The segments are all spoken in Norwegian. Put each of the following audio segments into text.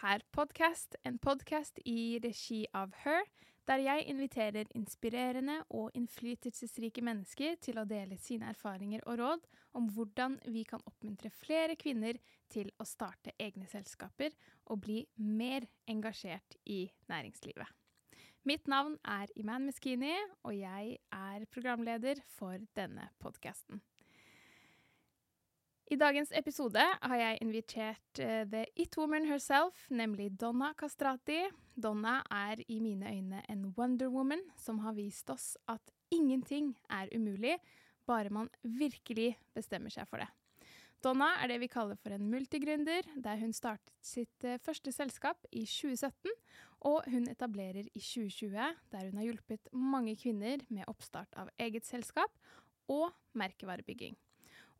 Her Podcast, en podkast i regi av Her, der jeg inviterer inspirerende og innflytelsesrike mennesker til å dele sine erfaringer og råd om hvordan vi kan oppmuntre flere kvinner til å starte egne selskaper og bli mer engasjert i næringslivet. Mitt navn er Iman Meskini, og jeg er programleder for denne podkasten. I dagens episode har jeg invitert uh, the it woman herself, nemlig Donna Castrati. Donna er i mine øyne en Wonder Woman som har vist oss at ingenting er umulig, bare man virkelig bestemmer seg for det. Donna er det vi kaller for en multigründer, der hun startet sitt uh, første selskap i 2017, og hun etablerer i 2020, der hun har hjulpet mange kvinner med oppstart av eget selskap og merkevarebygging.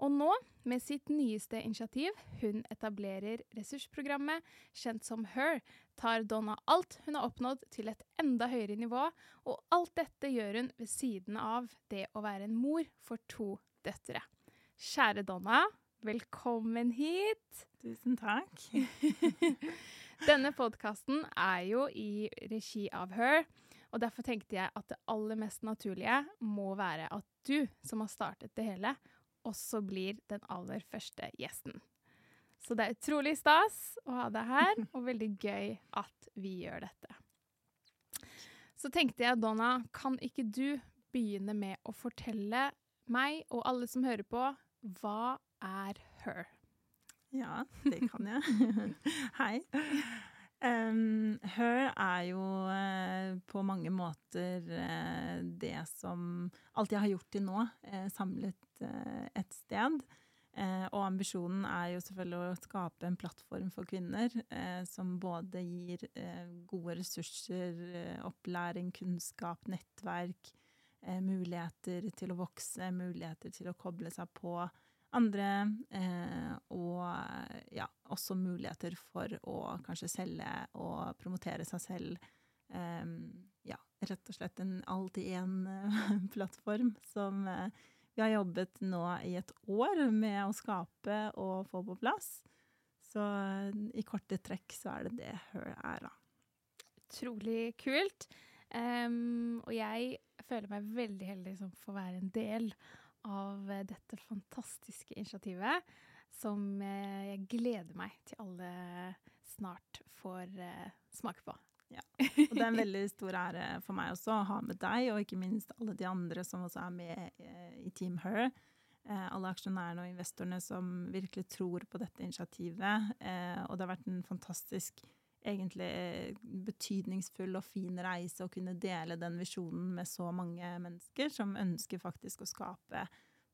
Og nå, med sitt nyeste initiativ, hun etablerer ressursprogrammet, kjent som HER, tar Donna alt hun har oppnådd til et enda høyere nivå, og alt dette gjør hun ved siden av det å være en mor for to døtre. Kjære Donna, velkommen hit! Tusen takk. Denne podkasten er jo i regi av HER, og derfor tenkte jeg at det aller mest naturlige må være at du, som har startet det hele, også blir den aller første gjesten. Så det er utrolig stas å ha deg her, og veldig gøy at vi gjør dette. Så tenkte jeg, Donna, kan ikke du begynne med å fortelle meg og alle som hører på, hva er her? Ja, det kan jeg. Hei. Um, her er jo uh, på mange måter uh, det som alt jeg har gjort til nå, uh, samlet et sted. og ambisjonen er jo selvfølgelig å skape en plattform for kvinner som både gir gode ressurser, opplæring, kunnskap, nettverk, muligheter til å vokse, muligheter til å koble seg på andre, eh, og ja, også muligheter for å kanskje selge og promotere seg selv. Eh, ja, rett og slett en alt-i-én-plattform som eh, vi har jobbet nå i et år med å skape og få på plass. Så i korte trekk så er det det Her er, da. Utrolig kult. Um, og jeg føler meg veldig heldig som får være en del av dette fantastiske initiativet, som eh, jeg gleder meg til alle snart får eh, smake på. Ja. Og det er en veldig stor ære for meg også å ha med deg, og ikke minst alle de andre som også er med eh, i Team Her. Alle aksjonærene og investorene som virkelig tror på dette initiativet. Og det har vært en fantastisk egentlig betydningsfull og fin reise å kunne dele den visjonen med så mange mennesker som ønsker faktisk å skape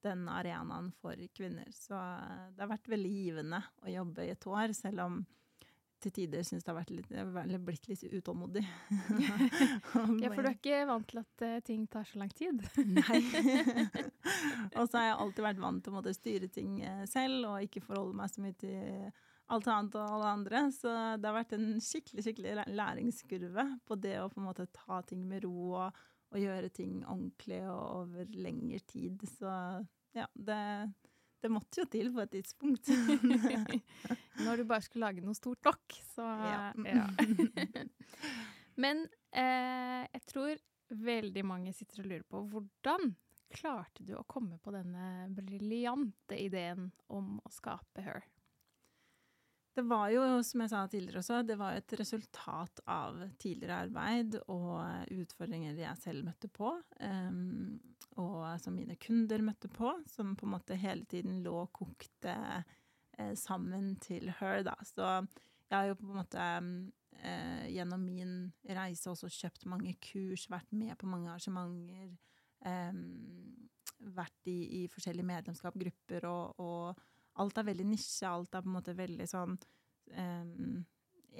den arenaen for kvinner. Så det har vært veldig givende å jobbe i et år, selv om til tider syns det har vært litt, jeg blitt litt utålmodig. ja, for du er ikke vant til at uh, ting tar så lang tid? Nei. og så har jeg alltid vært vant til å måtte styre ting selv, og ikke forholde meg så mye til alt annet og alle andre. Så det har vært en skikkelig skikkelig læringskurve på det å på en måte ta ting med ro og, og gjøre ting ordentlig og over lengre tid. Så ja, det, det måtte jo til på et tidspunkt. Når du bare skulle lage noe stort nok, så ja. ja. Men eh, jeg tror veldig mange sitter og lurer på hvordan klarte du å komme på denne briljante ideen om å skape Her? Det var jo, som jeg sa tidligere også, det var et resultat av tidligere arbeid og utfordringer jeg selv møtte på, um, og som mine kunder møtte på, som på en måte hele tiden lå og kokte eh, sammen til her, da. Så jeg har jo på en måte eh, gjennom min reise også kjøpt mange kurs, vært med på mange arrangementer, vært i, i forskjellige medlemskapsgrupper og, og alt er veldig nisje, alt er på en måte veldig sånn um,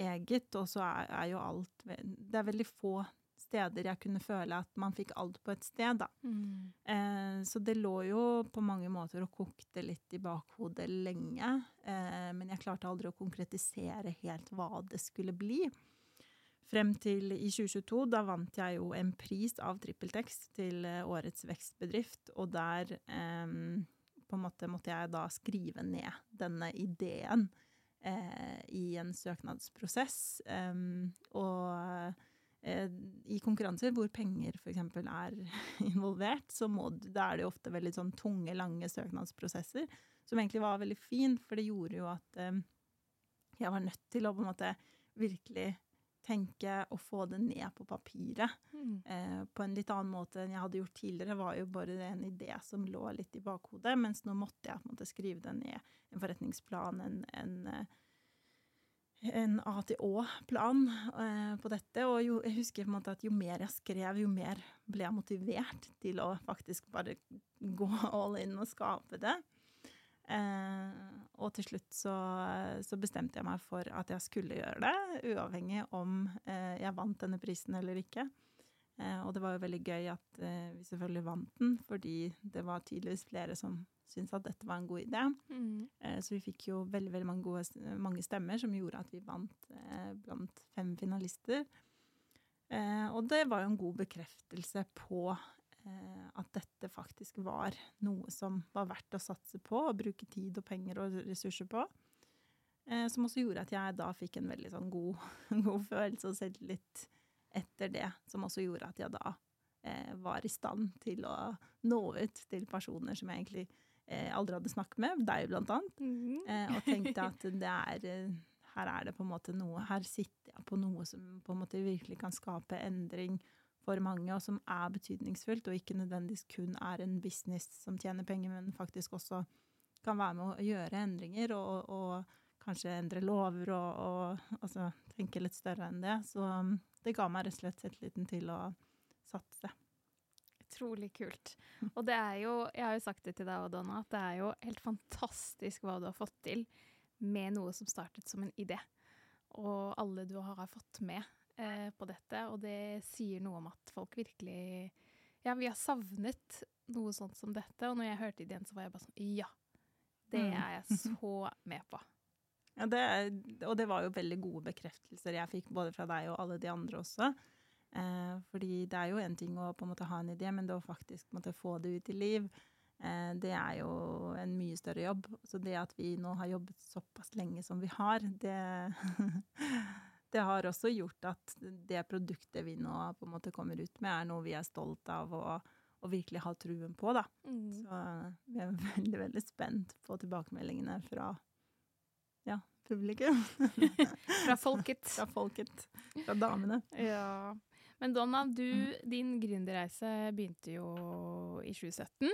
eget, og så er, er, jo alt Det er veldig få steder jeg kunne føle at man fikk alt på et sted, da. Mm. Eh, så det lå jo på mange måter og kokte litt i bakhodet lenge, eh, men jeg klarte aldri å konkretisere helt hva det skulle bli. Frem til i 2022, da vant jeg jo en pris av TrippelTex til eh, årets vekstbedrift, og der eh, på en måte måtte jeg da skrive ned denne ideen eh, i en søknadsprosess. Um, og eh, i konkurranser hvor penger f.eks. er involvert, så må, da er det jo ofte veldig sånn tunge, lange søknadsprosesser. Som egentlig var veldig fin, for det gjorde jo at eh, jeg var nødt til å på en måte virkelig tenke og få det ned på papiret Mm. eh, på en litt annen måte enn jeg hadde gjort tidligere. var jo bare en idé som lå litt i bakhodet, mens nå måtte jeg på en måte skrive det ned. En forretningsplan, en, en, eh, en A-til-Å-plan eh, på dette. Og jo, jeg husker på en måte at jo mer jeg skrev, jo mer ble jeg motivert til å faktisk bare gå all in og skape det. Eh, og til slutt så, så bestemte jeg meg for at jeg skulle gjøre det, uavhengig om eh, jeg vant denne prisen eller ikke. Eh, og det var jo veldig gøy at eh, vi selvfølgelig vant den, fordi det var tydeligvis flere som syntes at dette var en god idé. Mm. Eh, så vi fikk jo veldig, veldig mange, gode, mange stemmer som gjorde at vi vant blant fem finalister. Eh, og det var jo en god bekreftelse på at dette faktisk var noe som var verdt å satse på, og bruke tid og penger og ressurser på. Eh, som også gjorde at jeg da fikk en veldig sånn god, god følelse og selvtillit etter det, som også gjorde at jeg da eh, var i stand til å nå ut til personer som jeg egentlig eh, aldri hadde snakket med, deg blant annet, Mm. eh, og tenkte at det er eh, her er det på en måte noe Her sitter jeg på noe som på en måte virkelig kan skape endring for mange, og som er betydningsfullt, og ikke nødvendigvis kun er en business som tjener penger, men faktisk også kan være med å gjøre endringer og, og kanskje endre lover og, og altså, tenke litt større enn det. Så um, det ga meg rett og slett selvtilliten til å satse. Utrolig kult. Og det er jo, jeg har jo sagt det til deg òg, Donna, at det er jo helt fantastisk hva du har fått til med noe som startet som en idé. Og alle du har fått med på dette, og det sier noe om at folk virkelig Ja, vi har savnet noe sånt som dette, og når jeg hørte ideen, så var jeg bare sånn Ja! Det Mm. er jeg så med på. Ja, det, og det var jo veldig gode bekreftelser jeg fikk både fra deg og alle de andre også. Eh, fordi det er jo en ting å på en måte ha en idé, men det å faktisk måtte få det ut i liv, eh, det er jo en mye større jobb. Så det at vi nå har jobbet såpass lenge som vi har, det, det har også gjort at det produktet vi nå på en måte kommer ut med, er noe vi er stolt av og, og virkelig har truen på. da. Så vi er veldig, veldig spent på tilbakemeldingene fra ja, publikum. Fra folket. Fra folket. Fra damene. Ja. Men Donna, du, din gründerreise begynte jo i 2017.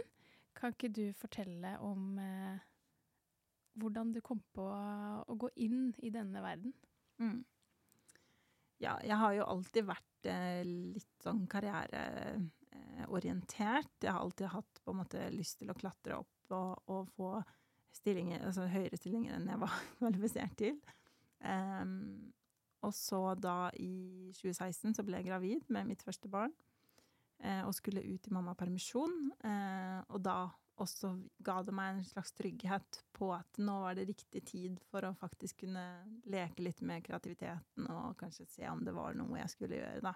Kan ikke du fortelle om eh, hvordan du kom på å gå inn i denne verden? Mm. Ja, jeg har jo alltid vært eh, litt sånn karriereorientert. jeg har alltid hatt på en måte lyst til å klatre opp og, og få stillinger, altså høyere stillinger enn jeg var kvalifisert til. Um, og så da i 2016 så ble jeg gravid med mitt første barn. eh, og skulle ut i mammapermisjon. Eh, og da også ga det meg en slags trygghet på at nå var det riktig tid for å faktisk kunne leke litt med kreativiteten og kanskje se om det var noe jeg skulle gjøre, da.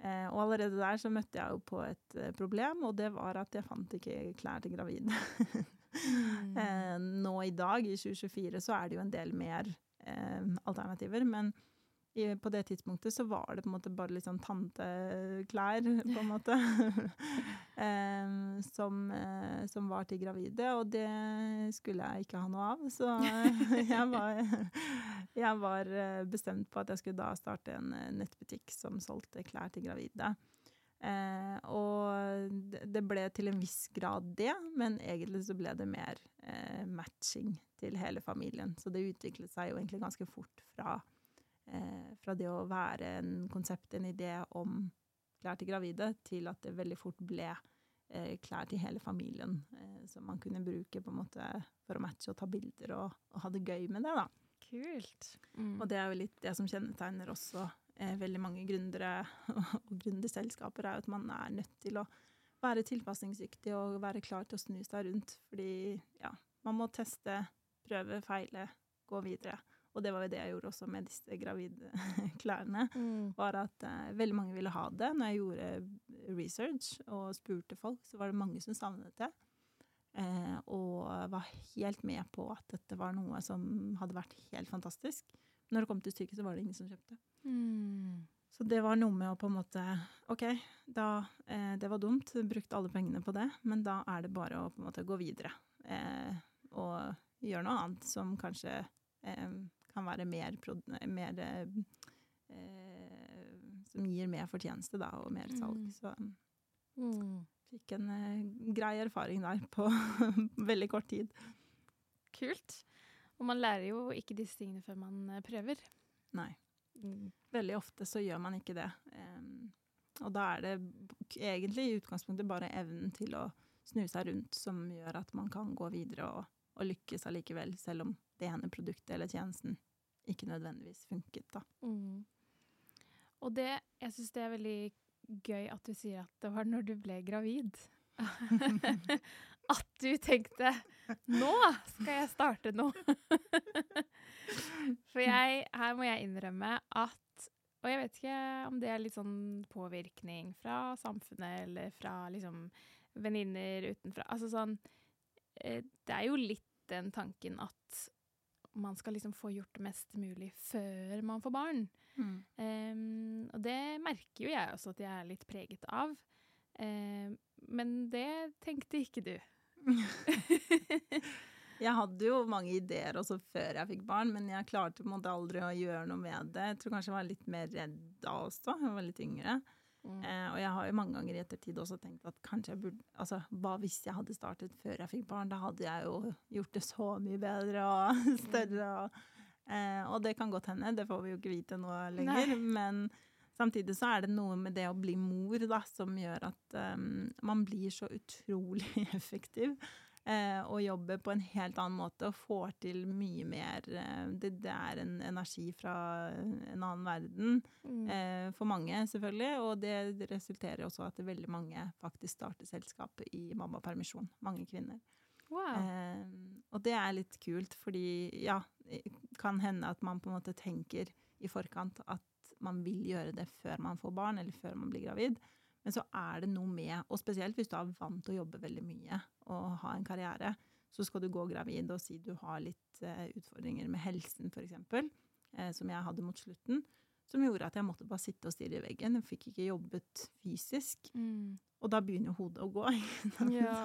Eh, og allerede der så møtte jeg jo på et eh, problem, og det var at jeg fant ikke klær til gravide. Mm. nå i dag, i 2024, så er det jo en del mer eh, alternativer, men i, på det tidspunktet så var det på en måte bare litt sånn tanteklær, på en måte, um, som, uh, som var til gravide, og det skulle jeg ikke ha noe av. Så jeg var, jeg var eh, bestemt på at jeg skulle da starte en eh, nettbutikk som solgte klær til gravide. Eh, og det- ble til en viss grad det, men egentlig så ble det mer eh, matching til hele familien. Så det utviklet seg jo egentlig ganske fort fra fra det å være en konsept, en idé om klær til gravide, til at det veldig fort ble eh, klær til hele familien, eh, som man kunne bruke på en måte for å matche og ta bilder og, og ha det gøy med det. da. Kult. Mm. Og det er jo litt det som kjennetegner også eh, veldig mange gründere og gründerselskaper, er at man er nødt til å være tilpasningsdyktig og være klar til å snu seg rundt. Fordi ja, man må teste, prøve, feile, gå videre. Og det var jo det jeg gjorde også med disse gravide klærne. Mm. Var at eh, veldig mange ville ha det. Når jeg gjorde research og spurte folk, så var det mange som savnet det. Eh, og var helt med på at dette var noe som hadde vært helt fantastisk. Når det kom til stykket, så var det ingen som kjøpte. Mm. Så det var noe med å på en måte OK, da, eh, det var dumt, brukte alle pengene på det, men da er det bare å på en måte gå videre. Eh, og gjøre noe annet som kanskje eh, kan være mer, mer eh, Som gir mer fortjeneste, da, og mer salg. Mm. Så Mm. fikk en eh, grei erfaring der på veldig kort tid. Kult. Og man lærer jo ikke disse tingene før man eh, prøver. Nei. Mm. Veldig ofte så gjør man ikke det. Um, og da er det egentlig i utgangspunktet bare evnen til å snu seg rundt som gjør at man kan gå videre og, og lykkes allikevel, selv om det ene produktet eller tjenesten ikke nødvendigvis funket, da. Mm. Og det, jeg syns det er veldig gøy at du sier at det var når du ble gravid. at du tenkte 'nå skal jeg starte noe'. For jeg, her må jeg innrømme at Og jeg vet ikke om det er litt sånn påvirkning fra samfunnet eller fra liksom venninner utenfra. Altså sånn eh, Det er jo litt den tanken at man skal liksom få gjort mest mulig før man får barn. Em, og det merker jo jeg også at jeg er litt preget av. Em, men det tenkte ikke du. Jeg hadde jo mange ideer også før jeg fikk barn, men jeg klarte på en måte aldri å gjøre noe med det. Jeg tror kanskje jeg var litt mer redd da også, jeg var litt yngre. Eh, og jeg har jo mange ganger i ettertid også tenkt at kanskje jeg burde Altså, hva hvis jeg hadde startet før jeg fikk barn? Da hadde jeg jo gjort det så mye bedre og større. Og, eh, og det kan godt hende, det får vi jo ikke vite nå lenger. Men samtidig så er det noe med det å bli mor da, som gjør at um, man blir så utrolig effektiv. Eh, og jobber på en helt annen måte og får til mye mer. Eh, det, det er en energi fra en annen verden. Mm. Eh, for mange, selvfølgelig. Og det resulterer også at veldig mange faktisk starter selskap i mammapermisjon. Mange kvinner. Wow. Og det er litt kult, fordi ja, det kan hende at man på en måte tenker i forkant at man vil gjøre det før man får barn, eller før man blir gravid. Men så er det noe med, og spesielt hvis du er vant til å jobbe veldig mye og ha en karriere, så skal du gå gravid og si du har litt eh, utfordringer med helsen, f.eks., eh, som jeg hadde mot slutten, som gjorde at jeg måtte bare sitte og stirre i veggen. Jeg fikk ikke jobbet fysisk. Mm. Og da begynner hodet å gå. Ja.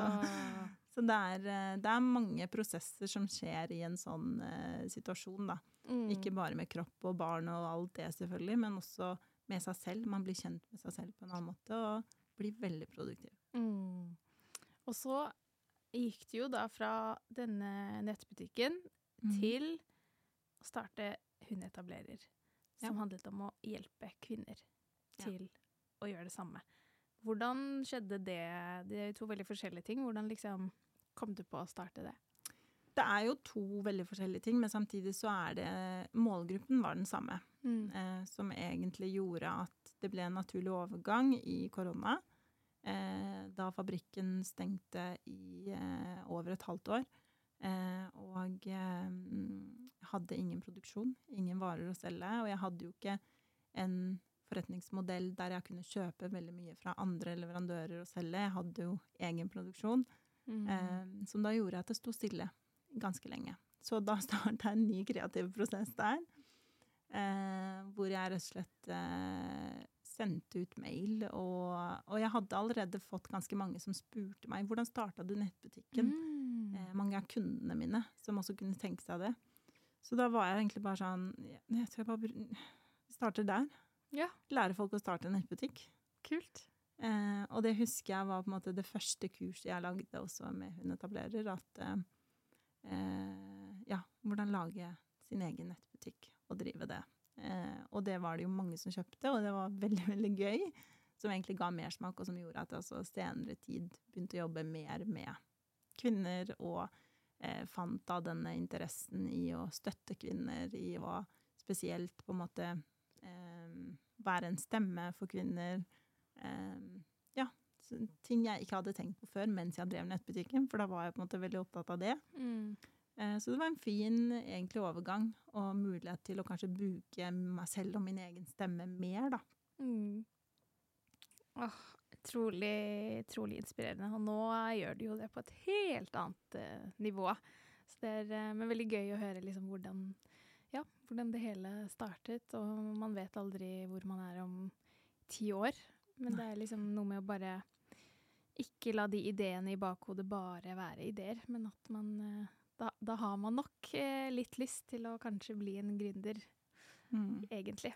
Så, så det, er, eh, det er mange prosesser som skjer i en sånn uh, situasjon, da. Mm. Ikke bare med kropp og barn og alt det, selvfølgelig, men også med seg selv. Man blir kjent med seg selv på en annen måte og blir veldig produktiv. Mm. Og så gikk det jo da fra denne nettbutikken mm. til å starte Hun etablerer, som Ja. handlet om å hjelpe kvinner Ja. til å gjøre det samme. Hvordan skjedde det? Det er jo to veldig forskjellige ting. Hvordan liksom kom du på å starte det? Det er jo to veldig forskjellige ting, men samtidig så er det Målgruppen var den samme. Mm. eh, som egentlig gjorde at det ble en naturlig overgang i korona. Eh, da fabrikken stengte i eh, over et halvt år. Eh, og eh, hadde ingen produksjon, ingen varer å selge. Og jeg hadde jo ikke en forretningsmodell der jeg kunne kjøpe veldig mye fra andre leverandører og selge. Jeg hadde jo egen produksjon, Mm. eh, som da gjorde at det sto stille ganske lenge. Så da starta en ny kreativ prosess der. Eh, hvor jeg rett og slett eh, sendte ut mail. Og, og jeg hadde allerede fått ganske mange som spurte meg hvordan starta du nettbutikken. Mm. Eh, mange av kundene mine som også kunne tenke seg det. Så da var jeg egentlig bare sånn Jeg tror jeg bare starter der. Ja. Lære folk å starte en nettbutikk. Kult. Eh, og det husker jeg var på en måte det første kurset jeg lagde også med Hundetablerer. At eh, eh, ja, hvordan lage sin egen nettbutikk og drive det. Eh, og det var det jo mange som kjøpte, og det var veldig, veldig gøy. Som egentlig ga mersmak, og som gjorde at jeg også senere tid begynte å jobbe mer med kvinner, og eh, fant da denne interessen i å støtte kvinner, i å spesielt på en måte eh, være en stemme for kvinner. Ja, ting jeg ikke hadde tenkt på før mens jeg drev nettbutikken, for da var jeg på en måte veldig opptatt av det. Mm. Eh, Så det var en fin egentlig overgang, og mulighet til å kanskje bruke meg selv og min egen stemme mer, da. Mm. Åh, Trolig, trolig inspirerende. Og nå gjør du jo det på et helt annet uh, nivå. Så det er men veldig gøy å høre liksom hvordan, ja, hvordan det hele startet. Og man vet aldri hvor man er om ti år. Men det er liksom noe med å bare ikke la de ideene i bakhodet bare være ideer, men at man uh, da, da, har man nok litt lyst til å kanskje bli en gründer, mm. egentlig.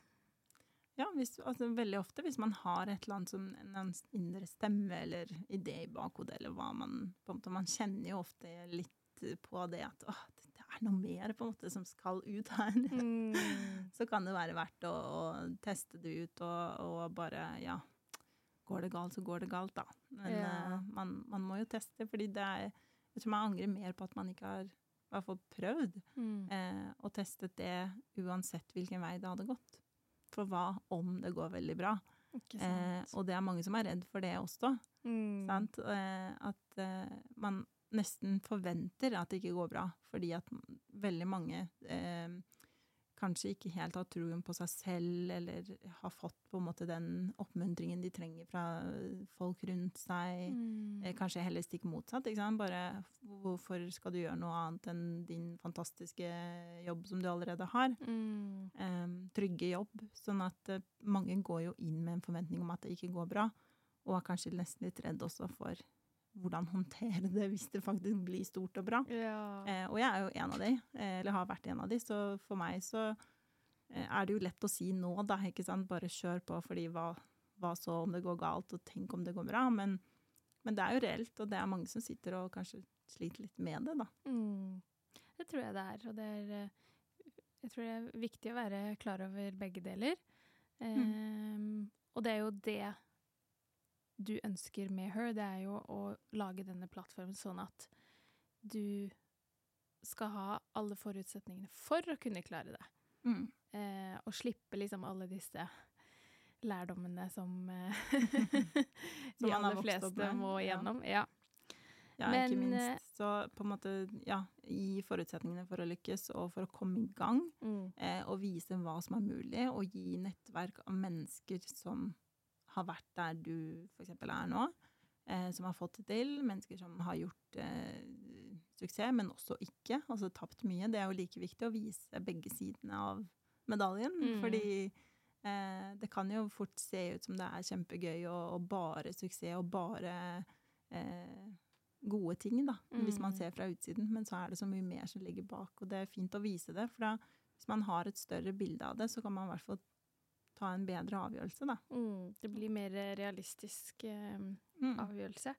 Ja, hvis, altså, veldig ofte hvis man har et eller annet som en indre stemme eller idé i bakhodet, eller hva man på en måte, Man kjenner jo ofte litt på det at å, det er noe mer på en måte som skal ut her. Mm. Så kan det være verdt å, å teste det ut og, og, bare Ja, går det galt, så går det galt, da. Men ja. uh, man, man, må jo teste, fordi det er Jeg tror man angrer mer på at man ikke har i hvert fall prøvd mm. eh, og testet det uansett hvilken vei det hadde gått. For hva om det går veldig bra? Eh, og det er mange som er redd for det også. Mm. Eh, at eh, man nesten forventer at det ikke går bra, fordi at veldig mange eh, kanskje ikke helt har troen på seg selv, eller har fått på en måte den oppmuntringen de trenger fra folk rundt seg. Mm. Eh, kanskje heller stikk motsatt. ikke sant? Bare hvorfor skal du gjøre noe annet enn din fantastiske jobb som du allerede har? Mm. Um, trygge jobb. Sånn at eh, mange går jo inn med en forventning om at det ikke går bra, og er kanskje nesten litt redd også for hvordan håndtere det hvis det faktisk blir stort og bra. Ja. Eh, og jeg er jo en av de, eh, eller har vært en av de, så for meg så eh, er det jo lett å si nå, da, ikke sant. Bare kjør på, fordi hva, hva, så om det går galt, og tenk om det går bra. Men, men, det er jo reelt, og det er mange som sitter og kanskje sliter litt med det, da. Mm. Det tror jeg det er, og det er eh, Jeg tror det er viktig å være klar over begge deler. Mm. Um, og det er jo det du ønsker med Her, det er jo å lage denne plattformen sånn at du skal ha alle forutsetningene for å kunne klare det. Mm. Eh, og slippe liksom alle disse lærdommene som eh, de aller fleste må igjennom. Ja. ja. Men, ikke minst. Eh, så på en måte, ja, gi forutsetningene for å lykkes og for å komme i gang. Mm. Eh, og vise hva som er mulig, og gi nettverk av mennesker som har vært der du f.eks. er nå, eh, som har fått det til. Mennesker som har gjort eh, suksess, men også ikke. Altså tapt mye. Det er jo like viktig å vise begge sidene av medaljen. Mm. Fordi eh, det kan jo fort se ut som det er kjempegøy og, og bare suksess og bare eh, gode ting, da. Mm. Hvis man mm. ser fra utsiden. Men så er det så mye mer som ligger bak, og det er fint å vise det. For da, hvis man har et større bilde av det, så kan man i hvert fall ta en bedre avgjørelse, da. Mm, det blir mer realistisk eh, mm. avgjørelse.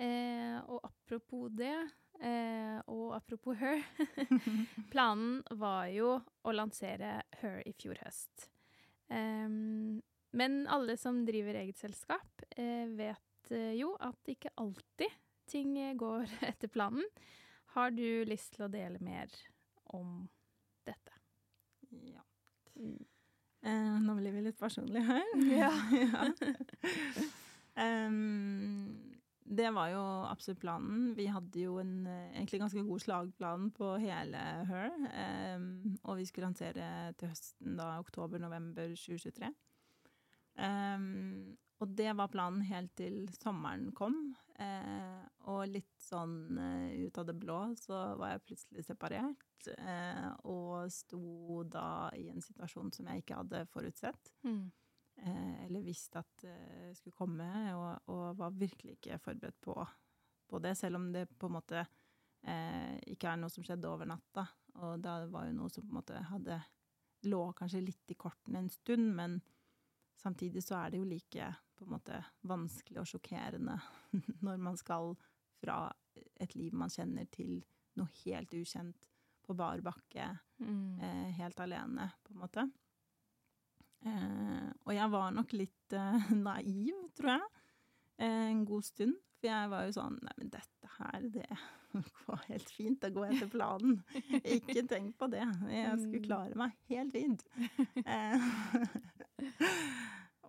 Eh, og apropos det, eh, og apropos Her Planen var jo å lansere Her i fjor høst. men alle som driver eget selskap, eh, vet eh, jo at ikke alltid ting går etter planen. Har du lyst til å dele mer om dette? Ja. Mm. Eh, nå blir vi litt personlige her. Ja. ja. um, det var jo absolutt planen. Vi hadde jo en eh, egentlig ganske god slagplan på hele Her. Um, og vi skulle lansere til høsten, da oktober-november 2023. Um, og det var planen helt til sommeren kom. Eh, og litt sånn eh, ut av det blå så var jeg plutselig separert. Eh, og sto da i en situasjon som jeg ikke hadde forutsett. Mm. Eh, eller visst at det skulle komme, og, og, var virkelig ikke forberedt på, på, det. Selv om det på en måte eh, ikke er noe som skjedde over natta. Og det var jo noe som på en måte hadde lå kanskje litt i kortene en stund, men samtidig så er det jo like på en måte vanskelig og sjokkerende når man skal fra et liv man kjenner, til noe helt ukjent på bar bakke, mm. eh, helt alene, på en måte. Eh, og jeg var nok litt eh, naiv, tror jeg, eh, en god stund. For jeg var jo sånn Nei, men dette her, det går helt fint. Det går etter planen. Ikke tenk på det. Jeg skulle mm. klare meg helt fint.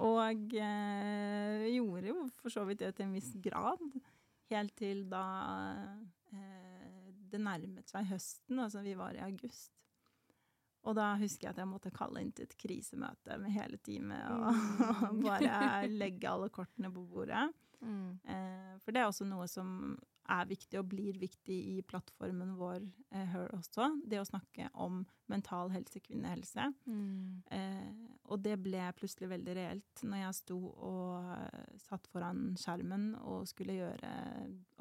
Og eh, gjorde jo for så vidt det til en viss grad. Helt til da eh, det nærmet seg høsten. Altså vi var i august. Og da husker jeg at jeg måtte kalle inn til et krisemøte med hele teamet og Mm. bare legge alle kortene på bordet. Mm. Eh, for det er også noe som er viktig og blir viktig i plattformen vår eh, Her også. Det å snakke om mental helse, kvinnehelse. Mm. Eh, og det ble plutselig veldig reelt når jeg sto og eh, satt foran skjermen og skulle gjøre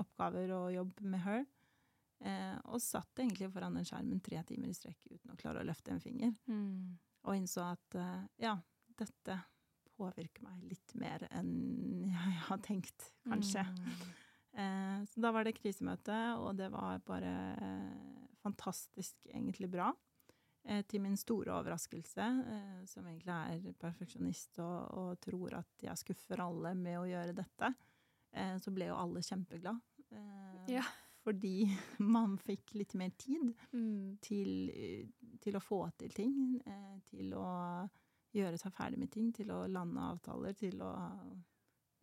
oppgaver og jobb med Her. Eh, og satt egentlig foran den skjermen tre timer i strekk uten å klare å løfte en finger. Mm. Og innså at eh, ja, dette påvirker meg litt mer enn jeg har tenkt, kanskje. Mm. Eh, så da var det krisemøte, og det var bare eh, fantastisk egentlig bra. Eh, til min store overraskelse, som egentlig er perfeksjonist og, og tror at jeg skuffer alle med å gjøre dette, så ble jo alle kjempeglad. Ja. Fordi man fikk litt mer tid Mm. til, til å få til ting, til å gjøre seg ferdig med ting, til å lande avtaler, til å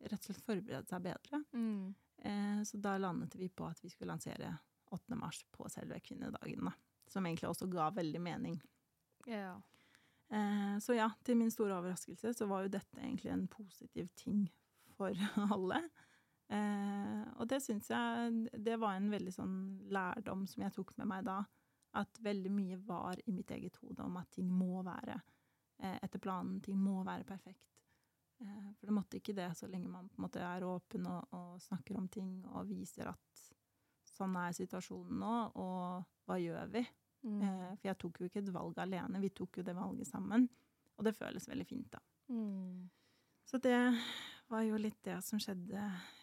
rett og slett forberede seg bedre. Mm. Eh, så da landet vi på at vi skulle lansere 8. mars på selve kvinnedagen, da. Som egentlig også ga veldig mening. Ja. Eh, så ja, til min store overraskelse så var jo dette egentlig en positiv ting for alle. Eh, og det syns jeg Det var en veldig sånn lærdom som jeg tok med meg da. At veldig mye var i mitt eget hode om at ting må være etter planen. Ting må være perfekt. Eh, for det måtte ikke det, så lenge man på en måte er åpen og, og snakker om ting og viser at sånn er situasjonen nå, og hva gjør vi? Mm. Eh, for jeg tok jo ikke et valg alene, vi tok jo det valget sammen. Og det føles veldig fint, da. Mm. Så det var jo litt det som skjedde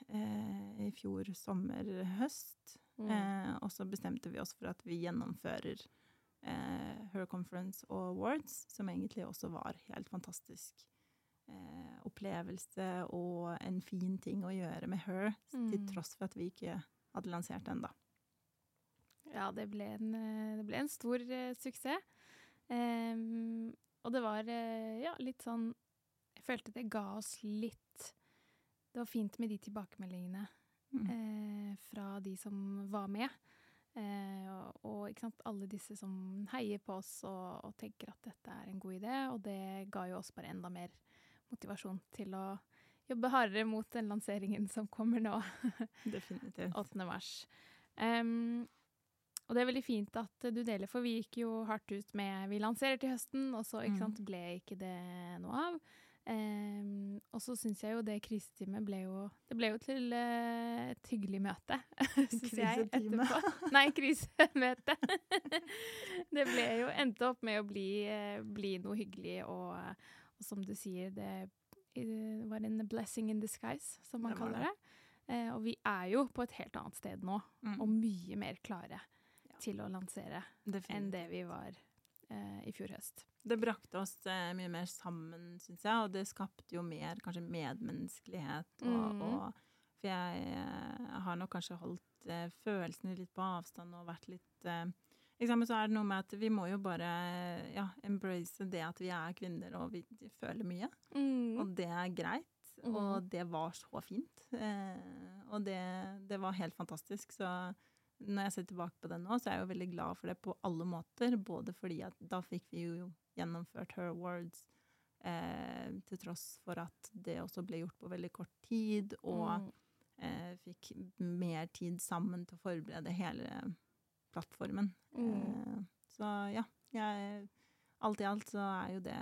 eh, i fjor sommer-høst. Mm. Eh, og så bestemte vi oss for at vi gjennomfører eh, Her Conference og Awards, som egentlig også var helt fantastisk eh, opplevelse og en fin ting å gjøre med Her, til Mm. tross for at vi ikke hadde lansert den, da. Ja, det ble en, eh, det ble en stor eh, suksess. Um, og det var eh, ja, litt sånn Jeg følte det ga oss litt Det var fint med de tilbakemeldingene Mm. eh, fra de som var med. Eh, og, og sant, alle disse som heier på oss og, og tenker at dette er en god idé. Og det ga jo oss bare enda mer motivasjon til å jobbe hardere mot den lanseringen som kommer nå. Definitivt. 8. mars. Um, og det er veldig fint at du deler, for vi gikk jo hardt ut med Vi lanserer til høsten, og så ikke Mm. sant, ble ikke det noe av. Um, og så syns jeg jo det krisetimet ble jo Det ble jo til uh, et hyggelig møte, syns jeg, etterpå. Nei, krisemøte. det ble jo Endte opp med å bli, uh, bli noe hyggelig, og, og som du sier, det eh, var en blessing in disguise, som man Det kaller det. Eh, og vi er jo på et helt annet sted nå, Mm. og mye mer klare Ja. til å lansere enn det vi var eh, i fjor høst. Det brakte oss eh, mye mer sammen, syns jeg, og det skapte jo mer kanskje medmenneskelighet. Og, mm. og, for jeg jeg, har nok kanskje holdt eh, følelsene litt på avstand og vært litt så er det noe med at vi må jo bare ja, embrace det at vi er kvinner og vi føler mye. Og det er greit. Mm. Og det var så fint. Eh, og det, det var helt fantastisk. Så når jeg ser tilbake på det nå, så er jeg jo veldig glad for det på alle måter. Både fordi at da fikk vi jo gjennomført Her Awards, eh, til tross for at det også ble gjort på veldig kort tid, og Mm. eh, fikk mer tid sammen til å forberede hele plattformen. Mm. Eh, så ja, jeg, alt i alt så er jo det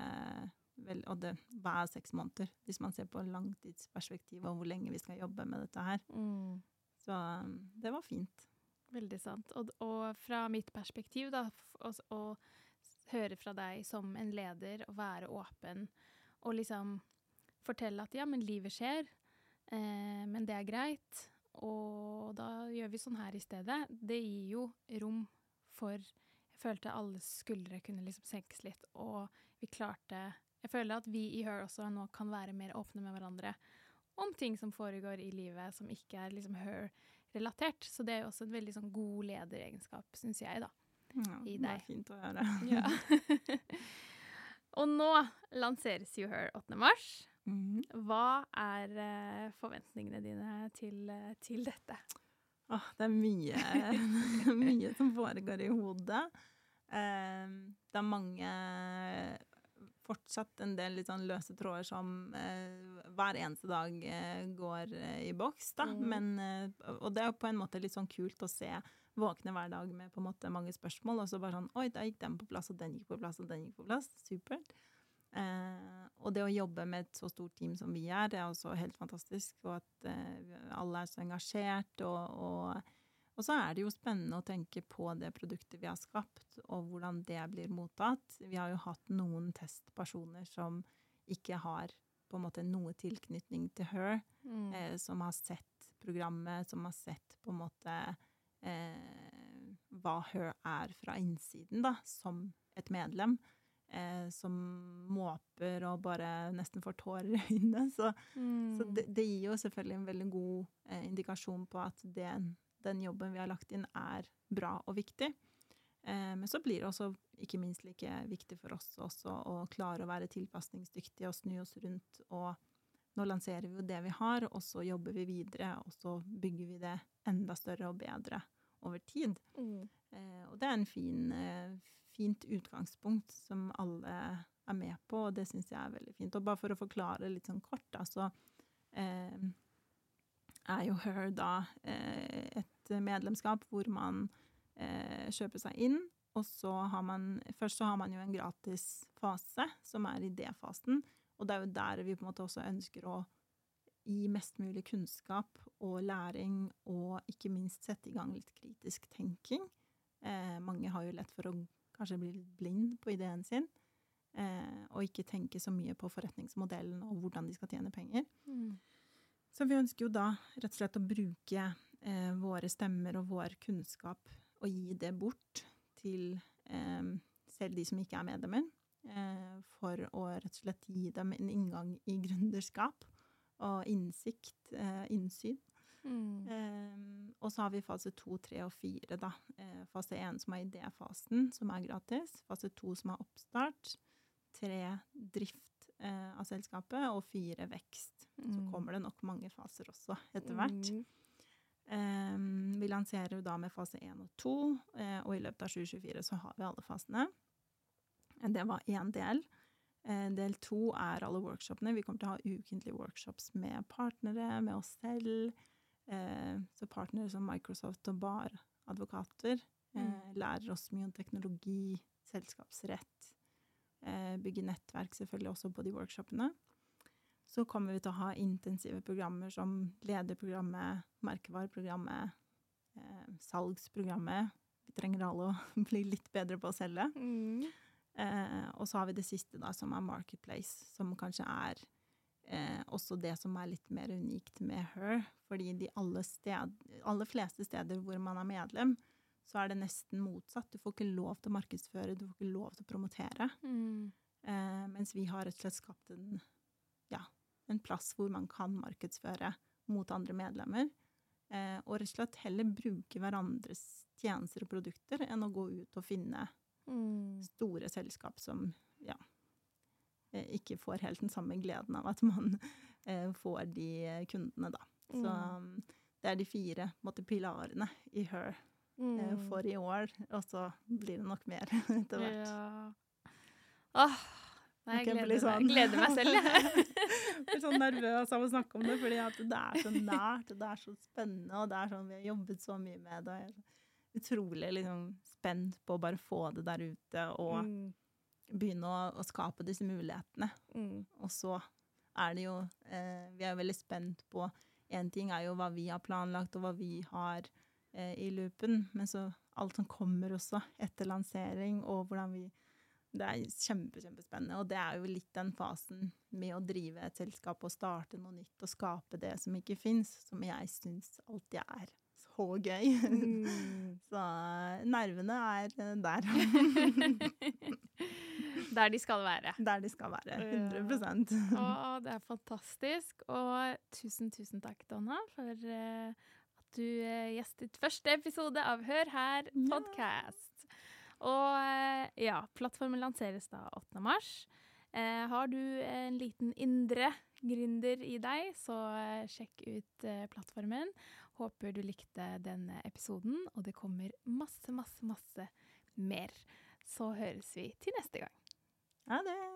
vel, Og det hver seks måneder, hvis man ser på langtidsperspektiv og hvor lenge vi skal jobbe med dette her. Mm. Så det var fint. Veldig sant. Og, og fra mitt perspektiv, da, å å høre fra deg som en leder, og være åpen, og liksom fortelle at ja, men livet skjer, eh, men det er greit, og da gjør vi sånn her i stedet. Det gir jo rom for Jeg følte alle skuldre kunne liksom senkes litt, og vi klarte Jeg føler at vi i Her også nå kan være mer åpne med hverandre om ting som foregår i livet som ikke er liksom Her-relatert. Så det er jo også en veldig sånn god lederegenskap, syns jeg, da. Ja, I det er fint å høre. Ja. og nå lanseres jo Her 8. mars. Mhm. Hva er eh, forventningene dine til, eh, til dette? Åh, det er mye, mye som foregår i hodet. Eh, det er mange Fortsatt en del litt sånn løse tråder som eh, hver eneste dag går i boks, da. Mm. Men, og det er på en måte litt sånn kult å se. Våkne hver dag med på en måte mange spørsmål, og så bare sånn Oi, da gikk den på plass, og den gikk på plass, og den gikk på plass. Supert. Eh, og det å jobbe med et så stort team som vi er, det er også helt fantastisk. Og at eh, alle er så engasjert. Og, og, og, så er det jo spennende å tenke på det produktet vi har skapt, og hvordan det blir mottatt. Vi har jo hatt noen testpersoner som ikke har på en måte noe tilknytning til Her, Mm. eh, som har sett programmet, som har sett på en måte eh, hva Her er fra innsiden, da, som et medlem eh, som måper og bare nesten får tårer i øynene. Så, Mm. så det, det gir jo selvfølgelig en veldig god eh, indikasjon på at den, den jobben vi har lagt inn, er bra og viktig. Eh, men så blir det også ikke minst like viktig for oss også å klare å være tilpasningsdyktige og snu oss rundt. Og nå lanserer vi jo det vi har, og så jobber vi videre, og så bygger vi det enda større og bedre over tid. Mm. Eh, og det er en fin, eh, fint utgangspunkt som alle er med på, og det syns jeg er veldig fint. Og bare for å forklare litt sånn kort, da, så eh, er jo Her da eh, et medlemskap hvor man eh, kjøper seg inn, og så har man Først så har man jo en gratis fase, som er idéfasen, og det er jo der vi på en måte også ønsker å gi mest mulig kunnskap og læring, og ikke minst sette i gang litt kritisk tenking. Eh, mange har jo lett for å kanskje bli litt blind på ideen sin, eh, og ikke tenke så mye på forretningsmodellen og hvordan de skal tjene penger. Mm. Så vi ønsker jo da rett og slett å bruke eh, våre stemmer og vår kunnskap og gi det bort til eh, selv de som ikke er medlemmer, eh, for å rett og slett gi dem en inngang i gründerskap og innsikt, eh, innsyn. Mm. Um, og så har vi fase to, tre og fire, da. Eh, fase én som er idéfasen, som er gratis. Fase to som er oppstart. Tre drift uh, av selskapet, og fire vekst. Så Mm. kommer det nok mange faser også etter hvert. Mm. Um, vi lanserer jo da med fase én og to, uh, og i løpet av 2024 så har vi alle fasene. Det var én del. Del to er alle workshopene. Vi kommer til å ha ukentlige workshops med partnere, med oss selv. Eh, så partnere som Microsoft og BAR, advokater, eh, Mm. lærer oss mye om teknologi, selskapsrett, eh, bygge nettverk selvfølgelig også på de workshopene. Så kommer vi til å ha intensive programmer som lederprogrammet, merkevareprogrammet, eh, salgsprogrammet. Vi trenger alle å bli litt bedre på å selge. Mm. Eh, og så har vi det siste, da, som er Marketplace, som kanskje er eh, også det som er litt mer unikt med Her. Fordi de alle, sted, aller fleste steder hvor man er medlem, så er det nesten motsatt. Du får ikke lov til å markedsføre, du får ikke lov til å promotere. Mm. Eh, mens vi har rett og slett skapt en, ja, en plass hvor man kan markedsføre mot andre medlemmer. Eh, og rett og slett heller bruke hverandres tjenester og produkter enn å gå ut og finne Mm. store selskap som ikke får helt den samme gleden av at man eh, får de eh, kundene, da. Så Mm. um, det er de fire måte, pilarene i Her eh, Mm. for i år, og så blir det nok mer etter hvert. Ja. Åh, nei, jeg gleder, sånn. meg, gleder meg selv. Jeg blir sånn nervøs av å snakke om det, fordi det er så nært, og det er så spennende, og det er sånn, vi har jobbet så mye med det, og jeg er utrolig liksom, spent på å bare få det der ute, og Mm. Begynne å, å skape disse mulighetene. Mm. Og så er det jo eh, Vi er jo veldig spent på Én ting er jo hva vi har planlagt, og hva vi har eh, i loopen, men så alt som kommer også etter lansering, og hvordan vi Det er kjempe, kjempespennende. Og det er jo litt den fasen med å drive et selskap og starte noe nytt og skape det som ikke fins, som jeg syns alltid er så gøy. Mm. så eh, nervene er eh, der. Der de skal være. Der de skal være. Ja. 100 Å, det er fantastisk. Og tusen, tusen takk, Donna, for eh, at du eh, gjestet første episode av Hør her Ja. podcast. Og eh, ja, plattformen lanseres da 8. mars. Eh, har du en liten indre gründer i deg, så sjekk ut eh, plattformen. Håper du likte denne episoden, og det kommer masse, masse, masse mer. Så høres vi til neste gang. Ha det!